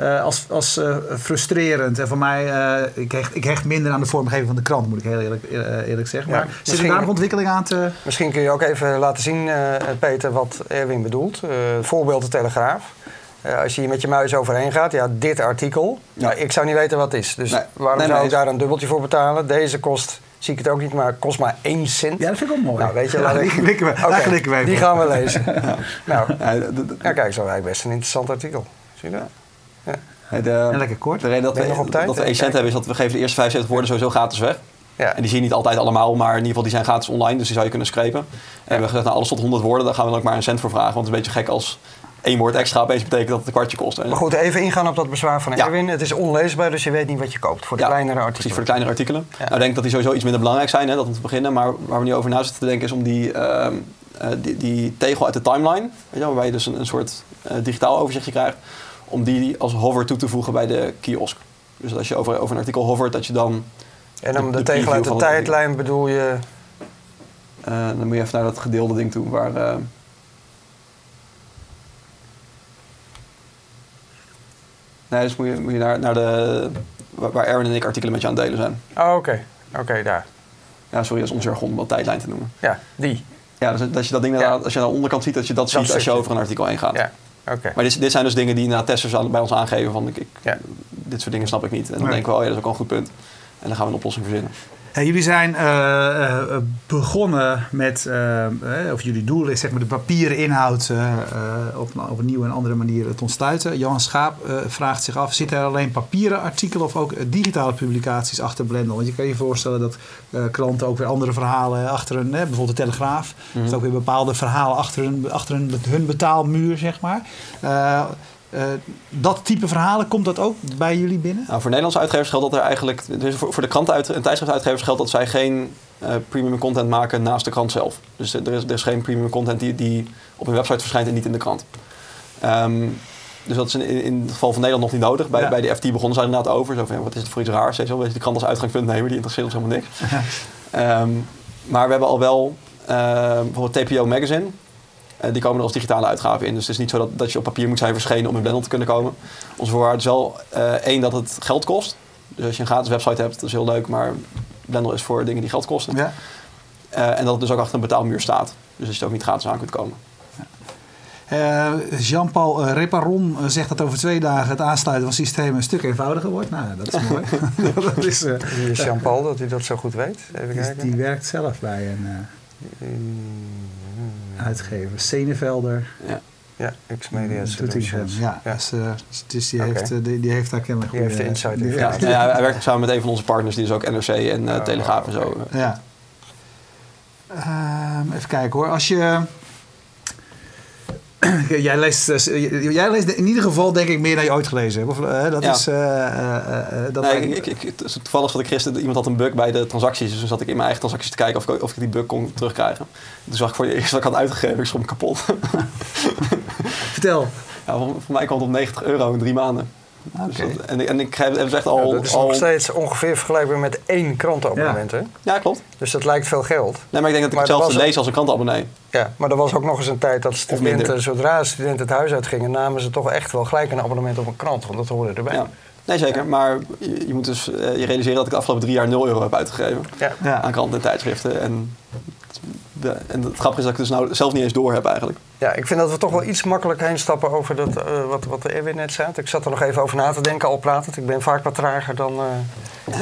S1: eh, als, als eh, frustrerend. En voor mij, eh, ik, hecht, ik hecht minder aan de vormgeving van de krant, moet ik heel eerlijk, eerlijk zeggen.
S2: Ja,
S1: Maar zit er daar nog ontwikkeling aan te...
S2: Misschien kun je ook even laten zien, eh, Peter, wat Erwin bedoelt. Eh voorbeeld de Telegraaf. Eh, als je hier met je muis overheen gaat, ja, dit artikel.
S3: Ja.
S2: Ja. ik zou niet weten wat het is. Dus
S3: Nee.
S2: waarom
S3: Nee,
S2: zou
S3: nee,
S2: ik daar een dubbeltje voor betalen? Deze kost, zie ik het ook niet, maar kost maar 1 cent.
S1: Ja, dat vind ik ook mooi.
S2: Nou, weet je,
S1: Ja,
S2: laat
S1: die
S2: ik-
S1: klikken we,
S2: Oké,
S1: daar klikken we even
S2: Die gaan we lezen. Nou,
S3: ja,
S2: kijk, zo eigenlijk best een interessant artikel. Zie je dat?
S3: De-
S1: En lekker kort.
S3: de reden dat
S2: Ben
S3: we,
S2: nog op tijd?
S3: dat we 1 cent hebben is dat we geven de eerste 75 woorden sowieso gratis weg.
S2: Ja.
S3: En die zie je niet altijd allemaal, maar in ieder geval die zijn gratis online, dus die zou je kunnen scrapen. En we hebben gezegd, nou, alles tot 100 woorden, daar gaan we dan ook maar een cent voor vragen. Want het is een beetje gek als één woord extra opeens betekent dat het een kwartje kost.
S2: Maar goed, even ingaan op dat bezwaar van
S3: Ja.
S2: Erwin. Het is onleesbaar, dus je weet niet wat je koopt voor de
S3: Ja,
S2: kleinere
S3: Precies,
S2: artikelen.
S3: voor de kleinere artikelen.
S2: Ja.
S3: Nou, ik denk dat die sowieso iets minder belangrijk zijn, hè, dat om te beginnen. Maar waar we nu over na zitten te denken is om die, ehm, eh, die, die tegel uit de timeline, weet je, waarbij je dus een, een soort eh, digitaal overzichtje krijgt, om die als hover toe te voegen bij de kiosk. Dus als je over, over een artikel hovert, dat je dan,
S2: En dan
S3: de-
S2: de,
S3: de
S2: tijdlijn bedoel je...
S3: eh, dan moet je even naar dat gedeelde ding toe, waar... eh, Nee, dus moet je, moet je naar, naar de... Waar Aaron en ik artikelen met je aan het delen zijn.
S2: Oh, oké. Oké, daar.
S3: Ja, sorry, dat is ons jargon om dat tijdlijn te noemen.
S2: Ja, die.
S3: Ja, dus dat je dat ding
S2: Ja.
S3: als je aan de onderkant ziet, dat je dat, ziet als je over een artikel heen gaat.
S2: Ja,
S3: Maar dit, dit zijn dus dingen die inderdaad testers bij ons aangeven van ik, ik-
S2: Ja.
S3: dit soort dingen snap ik niet. En dan
S1: Nee.
S3: denken we, oh ja, dat is ook wel een goed punt. En dan gaan we een oplossing verzinnen.
S1: Hey, jullie zijn eh, eh, begonnen met, eh, of jullie doel is zeg maar de papieren inhoud op, een- op een nieuwe en andere manier te ontsluiten. Johan Schaap vraagt zich af, zitten er alleen papieren artikelen of ook digitale publicaties achter Blendel? Want je kan je voorstellen dat klanten ook weer andere verhalen achter hun, hè, bijvoorbeeld de Telegraaf. Dus ook weer bepaalde verhalen achter hun, achter hun, hun betaalmuur, zeg maar. Eh, dat type verhalen, komt dat ook bij jullie binnen?
S3: Nou, voor Nederlandse uitgevers geldt dat er eigenlijk... Dus voor, voor de kranten en tijdschriftuitgevers geldt dat zij geen eh, premium content maken naast de krant zelf. Dus er is, er is geen premium content die, die op een website verschijnt en niet in de krant. Ehm, dus dat is in, in het geval van Nederland nog niet nodig. Bij,
S1: Ja.
S3: bij de FT begonnen ze inderdaad over. Zo van, ja, wat is het voor iets raars? Weet je wel? Weet je, de krant als uitgangspunt nemen, die interesseert ons helemaal niks. Ehm, maar we hebben al wel eh, bijvoorbeeld TPO Magazine. Eh, die komen er als digitale uitgave in. Dus het is niet zo dat, dat je op papier moet zijn verschenen om in Blendel te kunnen komen. Onze voorwaarde is wel eh, één dat het geld kost. Dus als je een gratis website hebt, dat is heel leuk. Maar Blendel is voor dingen die geld kosten.
S1: Ja.
S3: Eh, en dat het dus ook achter een betaalmuur staat. Dus dat je het ook niet gratis aan kunt komen.
S1: Eh, Jean-Paul Reparon zegt dat over twee dagen het aansluiten van systemen een stuk eenvoudiger wordt. Nou, dat is mooi. dat is, eh,
S2: Jean-Paul, dat hij dat zo goed weet? Even
S1: die,
S2: kijken.
S1: die werkt zelf bij een eh, uitgever. Senevelder.
S3: Ja.
S2: Ja, X-Media
S1: Doetinchem.
S2: Solutions.
S1: Ja,
S2: Ja.
S1: Dus, eh, dus die, heeft, eh, die, die heeft daar kennelijk
S2: Die heeft de
S1: goede-
S2: insight in.
S3: Ja, ja, hij werkt samen met een van onze partners, die is ook NRC en eh,
S2: Oh,
S3: Telegraaf en zo.
S1: Ja. Ehm, even kijken hoor. Als je. jij, leest, eh, jij leest in ieder geval, denk ik, meer dan je ooit gelezen hebt. Of, eh, dat
S3: Ja.
S1: is. eh, dat
S3: nee, ik, ik, toevallig zat ik gisteren, iemand had een bug bij de transacties. Dus toen zat ik in mijn eigen transacties te kijken of ik, of ik die bug kon terugkrijgen. Toen zag ik voor het eerst wat ik had uitgegeven, ik schrok me kapot.
S1: Vertel.
S3: ja, voor, voor mij kwam het op 90 euro in drie maanden. Dus dat- en, en ik heb heb echt al...
S2: Ja, dat is
S3: al
S2: nog steeds ongeveer vergelijkbaar met één krantenabonnement. Hè?
S3: Ja, klopt.
S2: Dus dat lijkt veel geld.
S3: Nee, maar ik denk dat ik
S2: Maar
S3: hetzelfde lees als een krantenabonnee.
S2: Ja, maar er was ook nog eens een tijd dat studenten, zodra studenten het huis uitgingen, namen ze toch echt wel gelijk een abonnement op een krant. Want dat hoorde erbij.
S3: Ja. Nee, zeker. Maar je, je moet dus eh, je realiseren dat ik de afgelopen drie jaar 0 euro heb uitgegeven.
S2: Ja.
S1: Ja.
S3: Aan kranten en tijdschriften. En, de, en het grappige is dat ik het dus nou zelf niet eens door heb eigenlijk.
S2: Ja, ik vind dat we toch wel iets makkelijk heen stappen over dat, eh, wat, wat Erwin net zei. Ik zat er nog even over na te denken al pratend. Ik ben vaak wat trager dan, eh,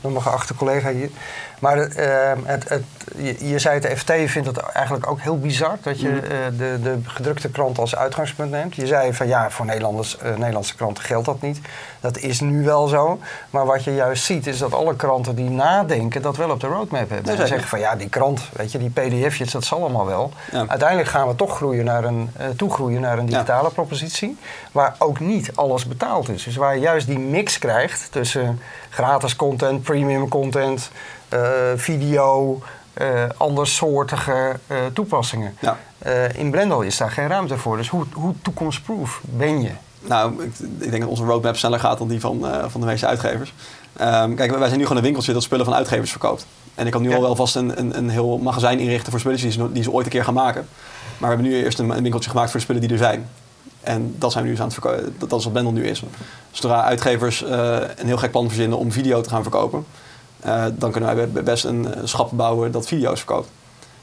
S2: dan- mijn geachte collega hier. Maar het, het, je, je zei het, de FT vindt het eigenlijk ook heel bizar dat je eh, de, de gedrukte krant als uitgangspunt neemt. Je zei van ja, voor Nederlanders, Nederlandse kranten geldt dat niet. Dat is nu wel zo. Maar wat je juist ziet is dat alle kranten die nadenken dat wel op de roadmap hebben.
S3: Zeker.
S2: zeggen van ja, die krant, weet je, die pdf'jes, dat zal allemaal wel.
S3: Ja.
S2: Uiteindelijk gaan we toch groeien naar een, eh, toegroeien naar een
S3: Ja.
S2: digitale propositie. Waar ook niet alles betaald is. Dus waar je juist die mix krijgt tussen gratis content, premium content, eh, video, eh andersoortige toepassingen.
S3: Ja.
S2: In Blendel is daar geen ruimte voor. Dus hoe, hoe toekomstproof ben je?
S3: Nou, ik, ik denk dat onze roadmap sneller gaat dan die van, van de meeste uitgevers. Ehm, kijk, wij zijn nu gewoon een winkeltje dat spullen van uitgevers verkoopt. En ik kan nu
S2: Ja.
S3: al wel vast een, een, een heel magazijn inrichten voor spulletjes die ze, die ze ooit een keer gaan maken. Maar we hebben nu eerst een, winkeltje gemaakt voor de spullen die er zijn. En dat zijn we nu dus aan het verkopen. Dat, is wat Blendel nu is. Zodra uitgevers eh, een heel gek plan verzinnen om video te gaan verkopen, eh, dan kunnen wij be- best een eh, schap bouwen dat video's verkoopt.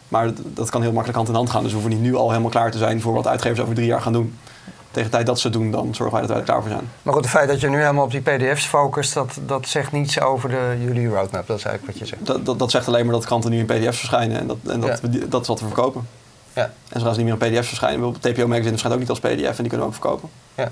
S3: Maar dat, kan heel makkelijk hand in hand gaan. Dus we hoeven niet nu al helemaal klaar te zijn voor wat uitgevers over drie jaar gaan doen. Tegen de tijd dat ze het doen, dan zorgen wij dat wij er klaar voor zijn.
S2: Maar goed, het feit dat je nu helemaal op die pdf's focust, dat, dat zegt niets over de, jullie roadmap. Dat is eigenlijk wat je zegt.
S3: Dat, dat, dat zegt alleen maar dat kranten nu in pdf's verschijnen. En dat, en dat,
S2: Ja.
S3: dat is wat we verkopen.
S2: Ja.
S3: En ze niet meer in pdf's verschijnen, bijvoorbeeld TPO Magazine verschijnt ook niet als pdf en die kunnen we ook verkopen.
S2: Ja.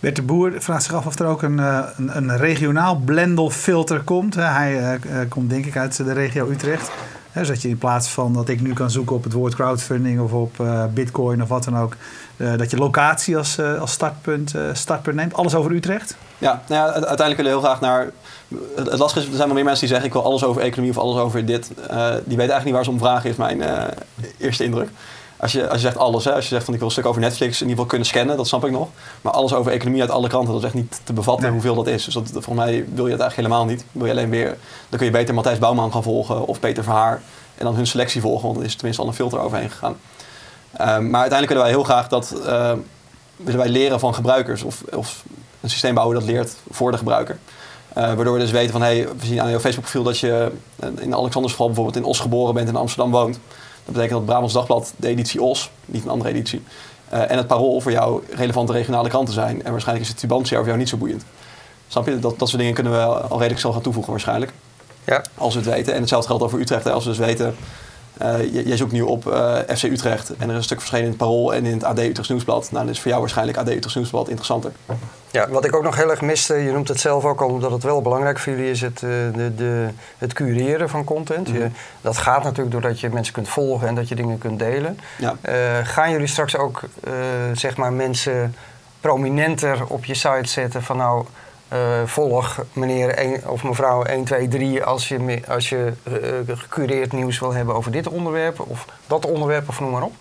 S1: Bert de Boer vraagt zich af of er ook een, eh, een, een regionaal blendelfilter komt. Hè, Hij eh, eh, komt denk ik uit de regio Utrecht. Hè, zodat je in plaats van dat ik nu kan zoeken op het woord crowdfunding of op eh, bitcoin of wat dan ook, eh, dat je locatie als, eh, als startpunt, startpunt neemt. Alles over Utrecht.
S3: Ja, nou ja, uiteindelijk willen we heel graag naar. Het, lastige is, er zijn wel meer mensen die zeggen: ik wil alles over economie of alles over dit. Die weten eigenlijk niet waar ze om vragen, is mijn eerste indruk. Als je, als je zegt alles, hè, als je zegt van ik wil een stuk over Netflix in ieder geval kunnen scannen, dat snap ik nog. Maar alles over economie uit alle kanten, dat is echt niet te bevatten
S1: Nee.
S3: hoeveel dat is. Dus dat, volgens mij wil je het eigenlijk helemaal niet. Wil je alleen weer, dan kun je beter Matthijs Bouwman gaan volgen of Peter Verhaar. En dan hun selectie volgen, want er is tenminste al een filter overheen gegaan. Ehm, maar uiteindelijk willen wij heel graag dat eh, willen wij leren van gebruikers. Of, of een systeem bouwen dat leert voor de gebruiker. Eh, waardoor we dus weten van, hey, we zien aan jouw Facebook profiel dat je eh, in Alexanders geval bijvoorbeeld in Os geboren bent en in Amsterdam woont. Dat betekent dat Brabants Dagblad de editie Os, niet een andere editie, eh, en het Parool voor jou relevante regionale kranten zijn. En waarschijnlijk is het Tubantia voor jou niet zo boeiend. Snap je? Dat, dat soort dingen kunnen we al redelijk snel gaan toevoegen waarschijnlijk.
S2: Ja.
S3: Als we het weten. En hetzelfde geldt over Utrecht. Hè. Als we dus weten, eh, jij zoekt nu op eh, FC Utrecht en er is een stuk verschenen in het Parool en in het AD Utrechts Nieuwsblad. Nou, dan is voor jou waarschijnlijk AD Utrechts Nieuwsblad interessanter.
S2: Ja, wat ik ook nog heel erg miste, je noemt het zelf ook al, omdat het wel belangrijk voor jullie is, het, eh, de, de, het cureren van content. Je,
S3: Mhm.
S2: dat gaat natuurlijk doordat je mensen kunt volgen en dat je dingen kunt delen.
S3: Ja.
S2: Eh, gaan jullie straks ook eh, zeg maar mensen prominenter op je site zetten van nou volg meneer een, of mevrouw 1, 2, 3 als je, als je gecureerd nieuws wil hebben over dit onderwerp of dat onderwerp of noem maar op.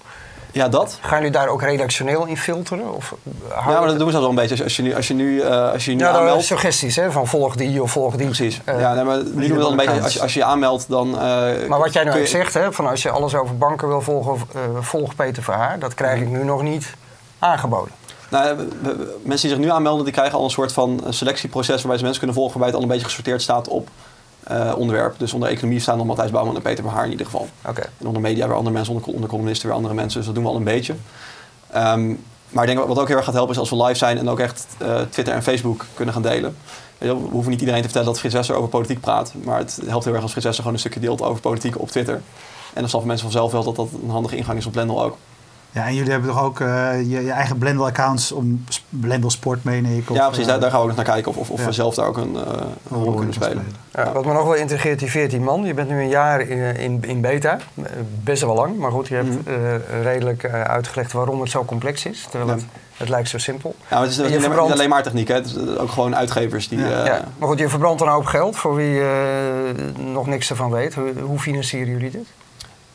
S3: Ja, dat.
S2: Gaan jullie daar ook redactioneel in filteren? Of
S3: Ja, maar dat doen we zelfs al een beetje. Als, je nu, als je nu, eh, als je nu
S2: Ja, dan
S3: aanmeldt...
S2: suggesties hè, van volg die of volg die.
S3: Precies.
S2: Eh,
S3: ja, nee, maar nu doen we dat een beetje. Als je, als je je aanmeldt, dan... eh,
S2: Maar wat jij nou
S3: kun
S2: ook
S3: je-
S2: zegt, hè, van als je alles over banken wil volgen, eh, volg Peter Verhaar, dat krijg ik nu nog niet aangeboden.
S3: Nou, mensen die zich nu aanmelden, die krijgen al een soort van eh, selectieproces waarbij ze mensen kunnen volgen waarbij het al een beetje gesorteerd staat op eh, onderwerp. Dus onder economie staan dan Matthijs Bouwman en Peter Verhaar in ieder geval.
S2: Oké.
S3: En onder media weer andere mensen, onder, onder columnisten weer andere mensen. Dus dat doen we al een beetje. Ehm, maar ik denk wat ook heel erg gaat helpen is als we live zijn en ook echt eh, Twitter en Facebook kunnen gaan delen. We hoeven niet iedereen te vertellen dat Frits Wester over politiek praat. Maar het helpt heel erg als Frits Wester gewoon een stukje deelt over politiek op Twitter. En dan snappen mensen vanzelf wel dat dat een handige ingang is op Blendel ook.
S1: Ja, en jullie hebben toch ook eh, je, je eigen Blendel-accounts om Blendel Sport, meen ik. Of,
S3: ja, precies.
S1: eh,
S3: daar, daar gaan we ook naar kijken of, of, of
S1: ja.
S3: we zelf daar ook een, eh, een rol kunnen spelen.
S2: Ja,
S3: Ja.
S2: Wat me nog wel intrigeert, die 14 man. Je bent nu een jaar in, in, in beta. Best wel lang, maar goed, je hebt
S3: Mhm.
S2: eh, redelijk eh, uitgelegd waarom het zo complex is. Terwijl
S3: Ja.
S2: het, het lijkt zo simpel.
S3: Ja, maar het is
S2: En je
S3: niet alleen, maar,
S2: verbrandt-
S3: niet alleen maar techniek. Hè. Het is ook gewoon uitgevers die...
S1: Ja.
S3: eh,
S2: ja. Maar goed, je verbrandt een hoop geld voor wie eh, nog niks ervan weet. Hoe, hoe financieren jullie dit?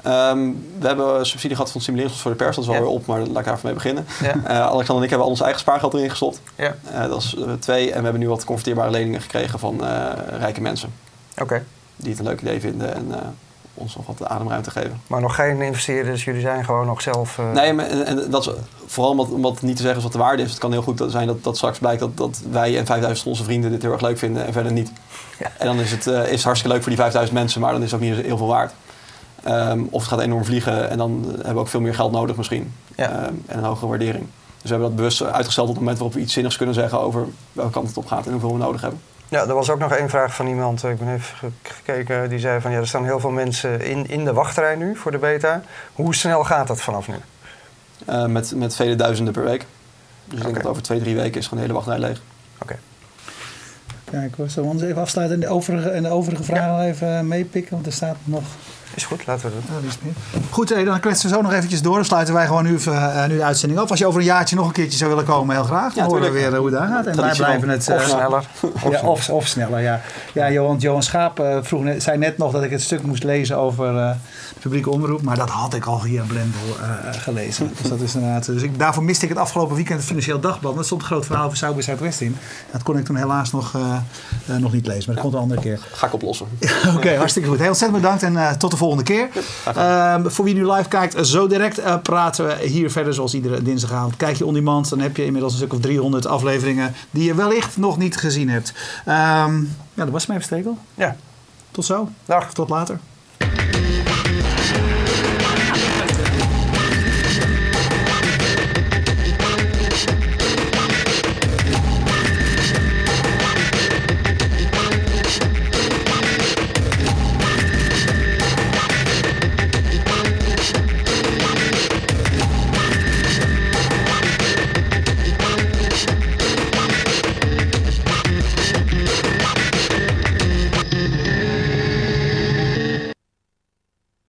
S3: Ehm, we hebben subsidie gehad van Stimuleringsfonds voor de pers. Dat is wel
S2: Ja.
S3: weer op, maar laat ik daar even mee beginnen.
S2: Ja.
S3: Eh, Alexander en ik hebben al ons eigen spaargeld erin gestopt.
S2: Ja,
S3: Eh, dat is eh, twee. En we hebben nu wat converteerbare leningen gekregen van rijke mensen.
S2: oké.
S3: Die het een leuk idee vinden en ons nog wat ademruimte geven.
S2: Maar nog geen investeerders, jullie zijn gewoon nog zelf...
S3: Nee, maar, en, en dat is vooral omdat, omdat niet te zeggen is wat de waarde is. Het kan heel goed zijn dat, dat straks blijkt dat, dat wij en 5000 onze vrienden dit heel erg leuk vinden en verder niet.
S2: Ja.
S3: En dan is het, is het hartstikke leuk voor die 5000 mensen, maar dan is het ook niet heel veel waard. Ehm, of het gaat enorm vliegen en dan hebben we ook veel meer geld nodig misschien.
S2: Ja.
S3: Ehm, en een hogere waardering. Dus we hebben dat bewust uitgesteld op het moment waarop we iets zinnigs kunnen zeggen over welke kant het op gaat en hoeveel we nodig hebben.
S2: Ja, er was ook nog één vraag van iemand, eh, ik ben even ge- gekeken, die zei van ja, er staan heel veel mensen in, in de wachtrij nu voor de beta. Hoe snel gaat dat vanaf nu?
S3: Eh, met, met vele duizenden per week. Dus ik denk dat over twee, drie weken is gewoon de hele wachtrij leeg.
S2: Oké.
S1: Kijk, hoor, zullen we anders even afsluiten en de overige, en de overige vragen even eh, meepikken? Want er staat nog
S2: Is goed, laten we dat doen.
S1: Goed, eh, dan kletsen we zo nog eventjes door. Dan sluiten wij gewoon nu, even, eh, nu de uitzending af. Als je over een jaartje nog een keertje zou willen komen, heel graag. Dan
S3: Ja,
S1: horen we weer eh, hoe het daar gaat. En wij blijven het...
S2: Of
S1: eh,
S2: sneller.
S1: ja, of, of sneller, ja. Ja, Johan, Johan Schaap eh, vroeg net, zei net nog dat ik het stuk moest lezen over eh, publieke omroep. Maar dat had ik al via Blendel eh, eh, gelezen. Dus, dat is inderdaad, dus ik, daarvoor miste ik het afgelopen weekend het Financieel Dagblad. Dat stond een groot verhaal over by Zuidwest in. Dat kon ik toen helaas nog, eh, eh, nog niet lezen. Maar dat komt een andere keer.
S3: Ga ik oplossen.
S1: Oké, hartstikke goed. Heel ontzettend bedankt en eh, tot de volgende keer. Ehm, voor wie nu live kijkt, eh, zo direct eh, praten we hier verder zoals iedere dinsdagavond. Kijk je on demand, dan heb je inmiddels een stuk of 300 afleveringen die je wellicht nog niet gezien hebt. Ehm, ja, dat was mijn Stekel.
S2: Ja,
S1: Tot zo.
S2: dag.
S1: Tot later.